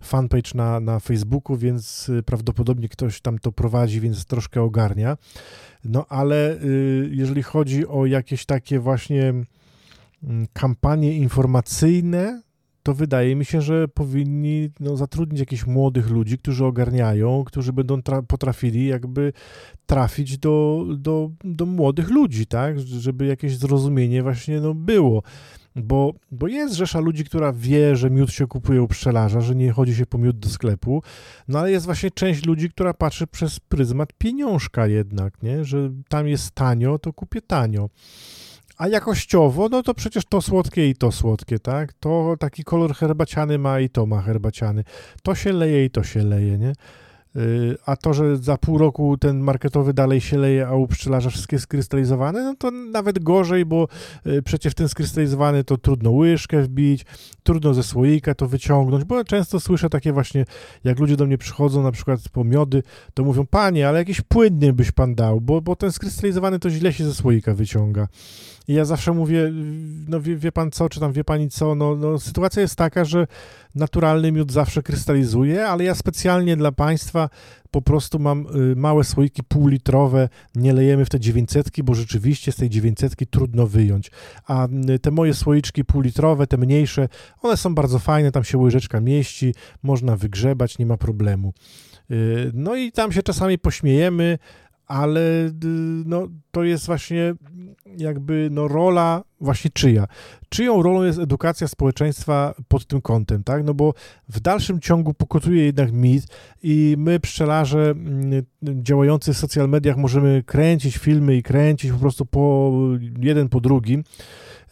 fanpage na, na Facebooku, więc y, prawdopodobnie ktoś tam to prowadzi, więc troszkę ogarnia. No ale y, jeżeli chodzi o jakieś takie właśnie mm, kampanie informacyjne, to wydaje mi się, że powinni no, zatrudnić jakichś młodych ludzi, którzy ogarniają, którzy będą potrafili jakby trafić do, do, do młodych ludzi, tak, żeby jakieś zrozumienie właśnie no, było. Bo, bo jest rzesza ludzi, która wie, że miód się kupuje u pszczelarza, że nie chodzi się po miód do sklepu, no ale jest właśnie część ludzi, która patrzy przez pryzmat pieniążka jednak, nie? że tam jest tanio, to kupię tanio. A jakościowo, no to przecież to słodkie i to słodkie, tak? To taki kolor herbaciany ma i to ma herbaciany. To się leje i to się leje, nie? Y, a to, że za pół roku ten marketowy dalej się leje, a u pszczelarza wszystkie skrystalizowane, no to nawet gorzej, bo y, przecież ten skrystalizowany to trudno łyżkę wbić, trudno ze słoika to wyciągnąć, bo często słyszę takie właśnie, jak ludzie do mnie przychodzą na przykład po miody, to mówią, panie, ale jakiś płynny byś pan dał, bo, bo ten skrystalizowany to źle się ze słoika wyciąga. I ja zawsze mówię, no wie, wie, pan co, czy tam wie pani co, no, no sytuacja jest taka, że naturalny miód zawsze krystalizuje, ale ja specjalnie dla państwa po prostu mam y, małe słoiki półlitrowe, nie lejemy w te 900, bo rzeczywiście z tej 900 trudno wyjąć. A y, te moje słoiczki półlitrowe, te mniejsze, one są bardzo fajne, tam się łyżeczka mieści, można wygrzebać, nie ma problemu. Y, no i tam się czasami pośmiejemy, ale no, to jest właśnie jakby no, rola właśnie czyja. Czyją rolą jest edukacja społeczeństwa pod tym kątem, tak? No bo w dalszym ciągu pokutuje jednak mit i my, pszczelarze mm, działający w social mediach, możemy kręcić filmy i kręcić po prostu po jeden po drugim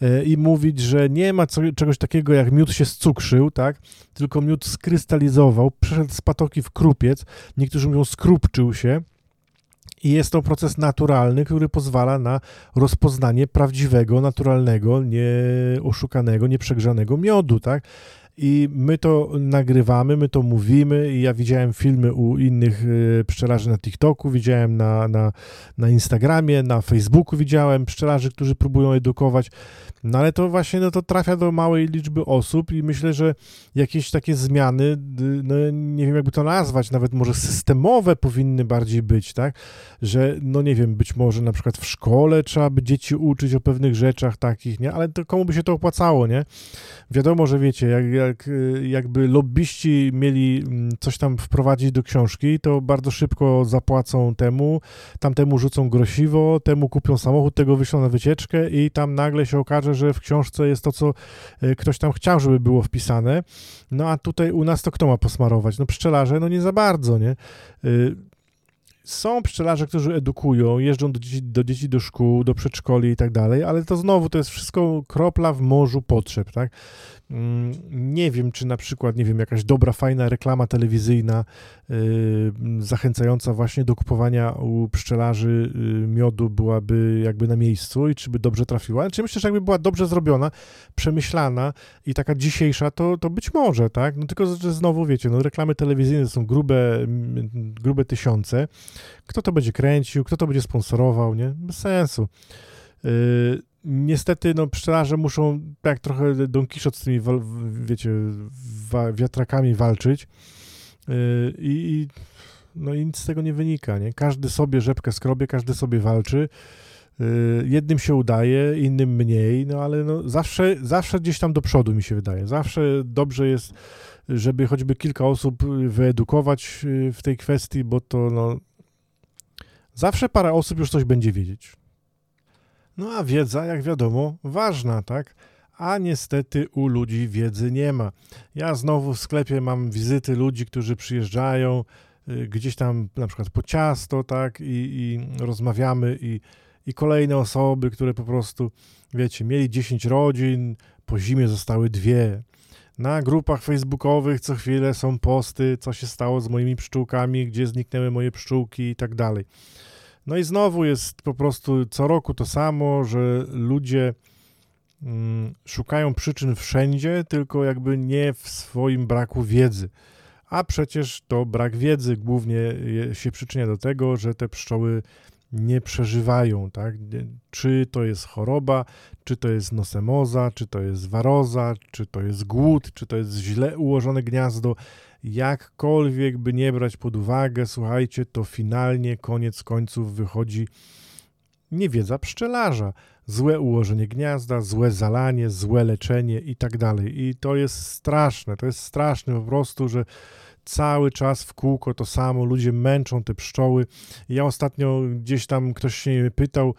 e, i mówić, że nie ma co, czegoś takiego jak miód się scukrzył, tak? Tylko miód skrystalizował, przeszedł z patoki w krupiec, niektórzy mówią skrupczył się, i jest to proces naturalny, który pozwala na rozpoznanie prawdziwego, naturalnego, nieoszukanego, nieprzegrzanego miodu, tak? I my to nagrywamy, my to mówimy. I ja widziałem filmy u innych e, pszczelarzy na TikToku, widziałem na, na, na Instagramie, na Facebooku widziałem pszczelarzy, którzy próbują edukować. No ale to właśnie no, to trafia do małej liczby osób i myślę, że jakieś takie zmiany, no nie wiem jakby to nazwać, nawet może systemowe powinny bardziej być, tak? Że no nie wiem, być może na przykład w szkole trzeba by dzieci uczyć o pewnych rzeczach takich, nie? Ale to komu by się to opłacało, nie? Wiadomo, że wiecie, jak, jak, jakby lobbyści mieli mm, coś tam wprowadzić do książki, to bardzo szybko zapłacą temu, tamtemu rzucą grosiwo, temu kupią samochód, tego wyślą na wycieczkę i tam nagle się okaże, że w książce jest to, co e, ktoś tam chciał, żeby było wpisane. No a tutaj u nas to kto ma posmarować? No pszczelarze, no nie za bardzo, nie? E, są pszczelarze, którzy edukują, jeżdżą do dzieci, do dzieci do szkół, do przedszkoli i tak dalej, ale to znowu to jest wszystko kropla w morzu potrzeb, tak? Mm, nie wiem, czy na przykład, nie wiem, jakaś dobra, fajna reklama telewizyjna yy, zachęcająca właśnie do kupowania u pszczelarzy yy, miodu byłaby jakby na miejscu i czy by dobrze trafiła. Czy myślę, że jakby była dobrze zrobiona, przemyślana i taka dzisiejsza, to, to być może, tak? No tylko, że znowu, wiecie, no reklamy telewizyjne są grube, grube tysiące. Kto to będzie kręcił, kto to będzie sponsorował, nie? Bez sensu. Yy, niestety, no, pszczelarze muszą, tak trochę Don Quixote z tymi, wiecie, wiatrakami walczyć yy, i, no i nic z tego nie wynika, nie? Każdy sobie rzepkę skrobie, każdy sobie walczy. Yy, jednym się udaje, innym mniej, no ale no zawsze, zawsze gdzieś tam do przodu mi się wydaje. Zawsze dobrze jest, żeby choćby kilka osób wyedukować yy, w tej kwestii, bo to no zawsze parę osób już coś będzie wiedzieć. No a wiedza, jak wiadomo, ważna, tak? A niestety u ludzi wiedzy nie ma. Ja znowu w sklepie mam wizyty ludzi, którzy przyjeżdżają y, gdzieś tam na przykład po ciasto, tak? I, i rozmawiamy i, i kolejne osoby, które po prostu, wiecie, mieli 10 rodzin, po zimie zostały dwie. Na grupach facebookowych co chwilę są posty, co się stało z moimi pszczółkami, gdzie zniknęły moje pszczółki i tak dalej. No i znowu jest po prostu co roku to samo, że ludzie mm, szukają przyczyn wszędzie, tylko jakby nie w swoim braku wiedzy. A przecież to brak wiedzy głównie się przyczynia do tego, że te pszczoły nie przeżywają, tak? Czy to jest choroba, czy to jest nosemoza, czy to jest waroza, czy to jest głód, czy to jest źle ułożone gniazdo jakkolwiek by nie brać pod uwagę, słuchajcie, to finalnie koniec końców wychodzi niewiedza pszczelarza. Złe ułożenie gniazda, złe zalanie, złe leczenie i tak dalej. I to jest straszne, to jest straszne po prostu, że cały czas w kółko to samo, ludzie męczą te pszczoły. Ja ostatnio gdzieś tam ktoś się pytał,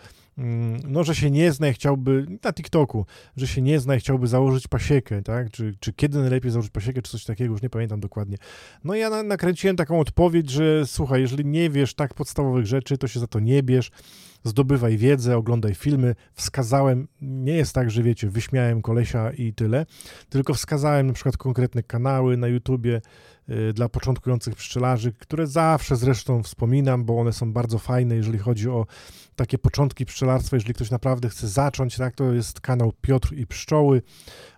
no, że się nie zna i chciałby, na TikToku, że się nie zna i chciałby założyć pasiekę, tak? Czy, czy kiedy najlepiej założyć pasiekę, czy coś takiego, już nie pamiętam dokładnie. No ja na, nakręciłem taką odpowiedź, że słuchaj, jeżeli nie wiesz tak podstawowych rzeczy, to się za to nie bierz, zdobywaj wiedzę, oglądaj filmy. Wskazałem, nie jest tak, że wiecie, wyśmiałem kolesia i tyle, tylko wskazałem na przykład konkretne kanały na YouTubie, dla początkujących pszczelarzy, które zawsze zresztą wspominam, bo one są bardzo fajne, jeżeli chodzi o takie początki pszczelarstwa. Jeżeli ktoś naprawdę chce zacząć, tak, to jest kanał Piotr i Pszczoły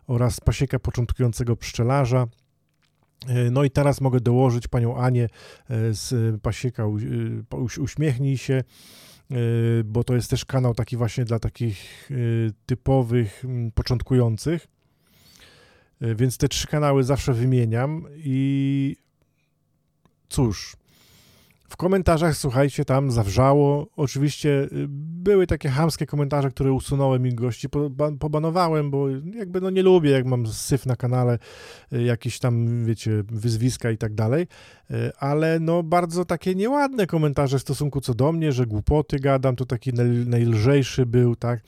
oraz pasieka początkującego pszczelarza. Y, no i teraz mogę dołożyć panią Anię y, z pasieka Uśmiechnij się, bo to jest też kanał taki właśnie dla takich typowych mm, początkujących. E, więc te trzy kanały zawsze wymieniam i cóż, w komentarzach, słuchajcie, tam zawrzało. Oczywiście y, były takie hamskie komentarze, które usunąłem i gości pobanowałem, bo jakby no nie lubię, jak mam syf na kanale, y, jakieś tam, wiecie, wyzwiska i tak dalej, y, ale no bardzo takie nieładne komentarze w stosunku co do mnie, że głupoty gadam, to taki najlżejszy był, tak,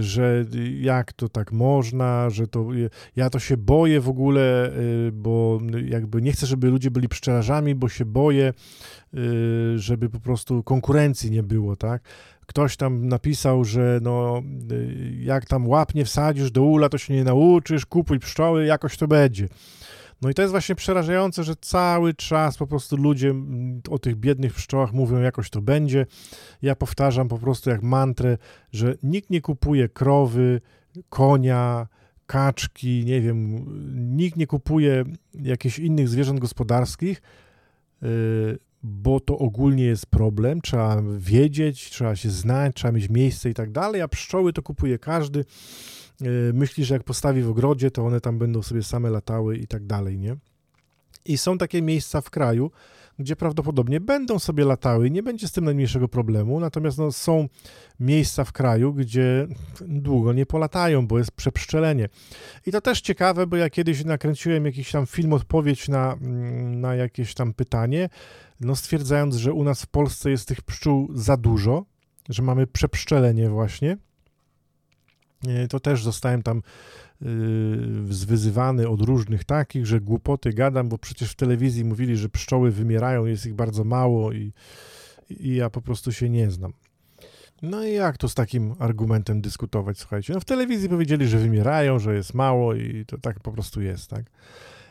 że jak to tak można, że to ja to się boję w ogóle, bo jakby nie chcę, żeby ludzie byli pszczelarzami, bo się boję, żeby po prostu konkurencji nie było, tak? Ktoś tam napisał, że no jak tam łapnie wsadzisz do ula, to się nie nauczysz, kupuj pszczoły, jakoś to będzie. No i to jest właśnie przerażające, że cały czas po prostu ludzie o tych biednych pszczołach mówią, jakoś to będzie. Ja powtarzam po prostu jak mantrę, że nikt nie kupuje krowy, konia, kaczki, nie wiem, nikt nie kupuje jakichś innych zwierząt gospodarskich, y, bo to ogólnie jest problem. Trzeba wiedzieć, trzeba się znać, trzeba mieć miejsce i tak dalej, a pszczoły to kupuje każdy. Y, myśli, że jak postawi w ogrodzie, to one tam będą sobie same latały i tak dalej, nie? I są takie miejsca w kraju, gdzie prawdopodobnie będą sobie latały, nie będzie z tym najmniejszego problemu, natomiast no, są miejsca w kraju, gdzie długo nie polatają, bo jest przepszczelenie. I to też ciekawe, bo ja kiedyś nakręciłem jakiś tam film, odpowiedź na, mm, na jakieś tam pytanie, no stwierdzając, że u nas w Polsce jest tych pszczół za dużo, że mamy przepszczelenie właśnie, to też zostałem tam yy, zwyzywany od różnych takich, że głupoty gadam, bo przecież w telewizji mówili, że pszczoły wymierają, jest ich bardzo mało i, i ja po prostu się nie znam. No i jak to z takim argumentem dyskutować, słuchajcie? No w telewizji powiedzieli, że wymierają, że jest mało i to tak po prostu jest, tak?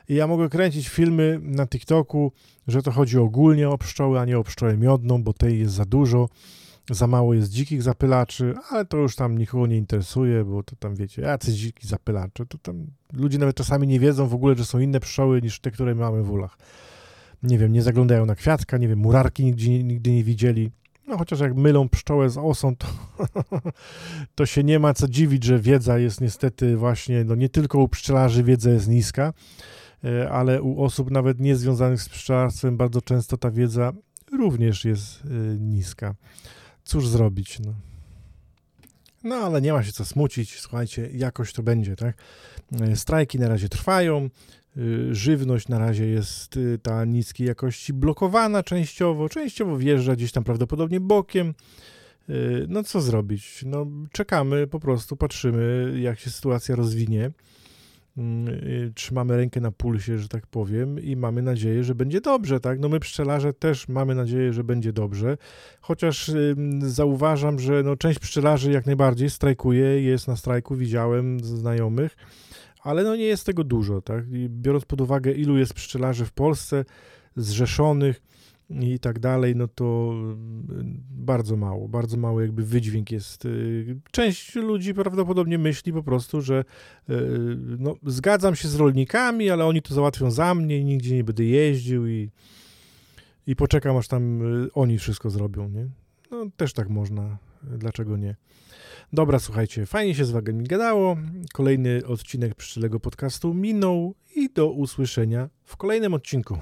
I ja mogę kręcić filmy na TikToku, że to chodzi ogólnie o pszczoły, a nie o pszczołę miodną, bo tej jest za dużo za mało jest dzikich zapylaczy, ale to już tam nikogo nie interesuje, bo to tam wiecie, jacyś dziki zapylacze, to tam ludzie nawet czasami nie wiedzą w ogóle, że są inne pszczoły niż te, które mamy w ulach. Nie wiem, nie zaglądają na kwiatka, nie wiem, murarki nigdy, nigdy nie widzieli. No chociaż jak mylą pszczołę z osą, to, to się nie ma co dziwić, że wiedza jest niestety właśnie, no nie tylko u pszczelarzy wiedza jest niska, e, ale u osób nawet niezwiązanych z pszczelarstwem bardzo często ta wiedza również jest e, niska cóż zrobić, no. No, ale nie ma się co smucić, słuchajcie, jakoś to będzie, tak? E, strajki na razie trwają, y, żywność na razie jest y, ta niskiej jakości blokowana częściowo, częściowo wjeżdża gdzieś tam prawdopodobnie bokiem. Y, no co zrobić? No czekamy, po prostu patrzymy, jak się sytuacja rozwinie. Mm, y, trzymamy rękę na pulsie, że tak powiem, i mamy nadzieję, że będzie dobrze, tak? No my pszczelarze też mamy nadzieję, że będzie dobrze, chociaż zauważam, że no część pszczelarzy jak najbardziej strajkuje, jest na strajku, widziałem znajomych, ale no nie jest tego dużo, tak? I biorąc pod uwagę, ilu jest pszczelarzy w Polsce zrzeszonych, i tak dalej, no to mm, bardzo mało, bardzo mało jakby wydźwięk jest. Y, część ludzi prawdopodobnie myśli po prostu, że y, no, zgadzam się z rolnikami, ale oni to załatwią za mnie i nigdzie nie będę jeździł i, i poczekam, aż tam y, oni wszystko zrobią, nie? No też tak można, dlaczego nie? Dobra, słuchajcie, fajnie się z wami gadało. Kolejny odcinek Pszczelego Podcastu minął i do usłyszenia w kolejnym odcinku.